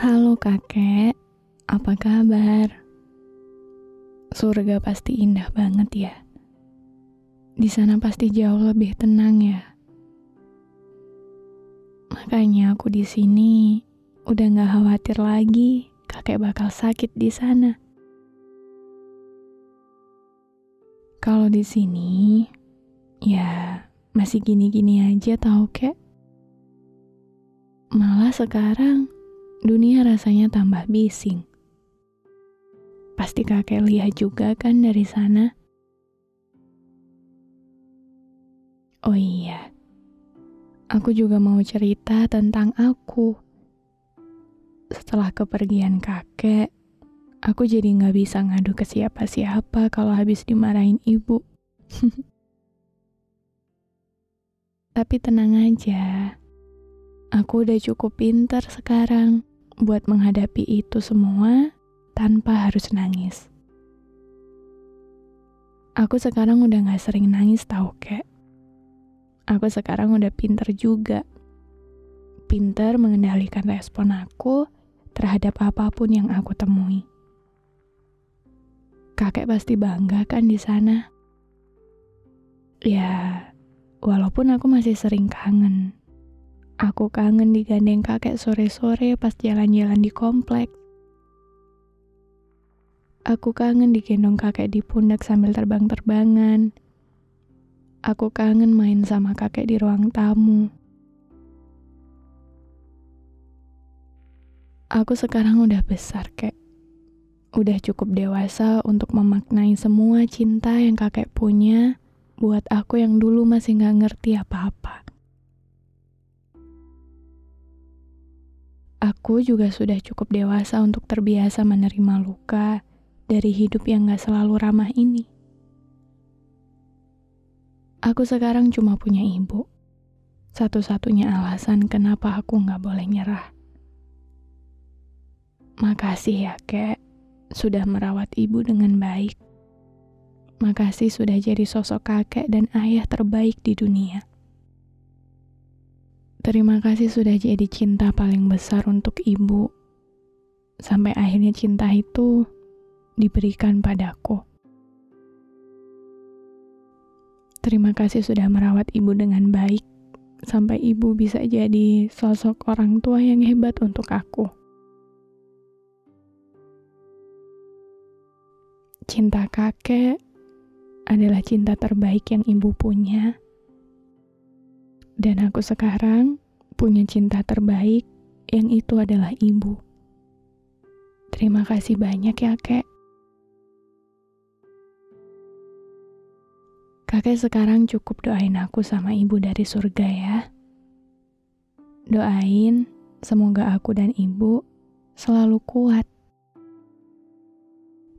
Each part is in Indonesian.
Halo kakek, apa kabar? Surga pasti indah banget ya. Di sana pasti jauh lebih tenang ya. Makanya aku di sini udah gak khawatir lagi kakek bakal sakit di sana. Kalau di sini, ya masih gini-gini aja tau kek. Malah sekarang dunia rasanya tambah bising. Pasti kakek lihat juga kan dari sana. Oh iya, aku juga mau cerita tentang aku. Setelah kepergian kakek, aku jadi nggak bisa ngadu ke siapa-siapa kalau habis dimarahin ibu. Tapi tenang aja, aku udah cukup pinter sekarang buat menghadapi itu semua tanpa harus nangis. Aku sekarang udah gak sering nangis tau kek. Aku sekarang udah pinter juga. Pinter mengendalikan respon aku terhadap apa pun yang aku temui. Kakek pasti bangga kan di sana. Ya, walaupun aku masih sering kangen Aku kangen digandeng kakek sore-sore pas jalan-jalan di komplek. Aku kangen digendong kakek di pundak sambil terbang-terbangan. Aku kangen main sama kakek di ruang tamu. Aku sekarang udah besar, kek. Udah cukup dewasa untuk memaknai semua cinta yang kakek punya buat aku yang dulu masih gak ngerti apa-apa. Aku juga sudah cukup dewasa untuk terbiasa menerima luka dari hidup yang gak selalu ramah ini. Aku sekarang cuma punya ibu. Satu-satunya alasan kenapa aku gak boleh nyerah. Makasih ya, kek, sudah merawat ibu dengan baik. Makasih sudah jadi sosok kakek dan ayah terbaik di dunia. Terima kasih sudah jadi cinta paling besar untuk ibu. Sampai akhirnya cinta itu diberikan padaku. Terima kasih sudah merawat ibu dengan baik, sampai ibu bisa jadi sosok orang tua yang hebat untuk aku. Cinta kakek adalah cinta terbaik yang ibu punya dan aku sekarang punya cinta terbaik yang itu adalah ibu. Terima kasih banyak ya, Kek. Kakek sekarang cukup doain aku sama ibu dari surga ya. Doain semoga aku dan ibu selalu kuat.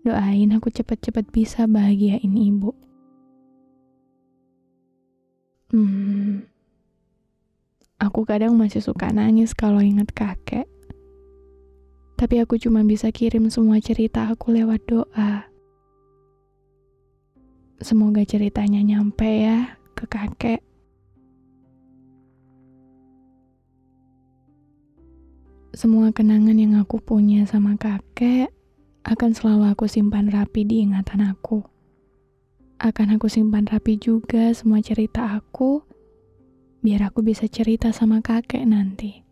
Doain aku cepet-cepet bisa bahagiain ibu. Hmm, Aku kadang masih suka nangis kalau ingat kakek. Tapi aku cuma bisa kirim semua cerita aku lewat doa. Semoga ceritanya nyampe ya ke kakek. Semua kenangan yang aku punya sama kakek akan selalu aku simpan rapi di ingatan aku. Akan aku simpan rapi juga semua cerita aku biar aku bisa cerita sama kakek nanti.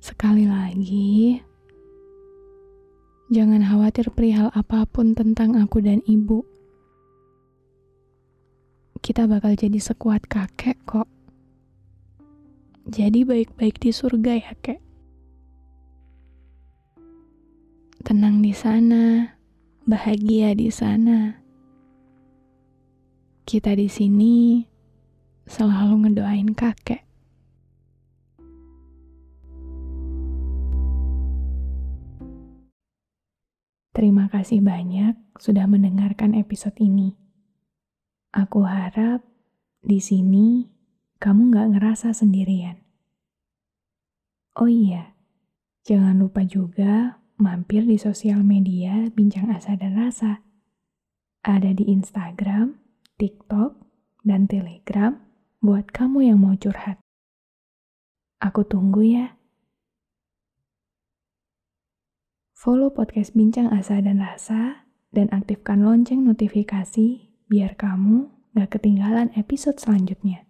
Sekali lagi, jangan khawatir perihal apa pun tentang aku dan ibu. Kita bakal jadi sekuat kakek kok. Jadi baik-baik di surga ya, kek. Tenang di sana, bahagia di sana kita di sini selalu ngedoain kakek. Terima kasih banyak sudah mendengarkan episode ini. Aku harap di sini kamu nggak ngerasa sendirian. Oh iya, jangan lupa juga mampir di sosial media Bincang Asa dan Rasa. Ada di Instagram, TikTok, dan Telegram buat kamu yang mau curhat. Aku tunggu ya. Follow podcast Bincang Asa dan Rasa dan aktifkan lonceng notifikasi biar kamu gak ketinggalan episode selanjutnya.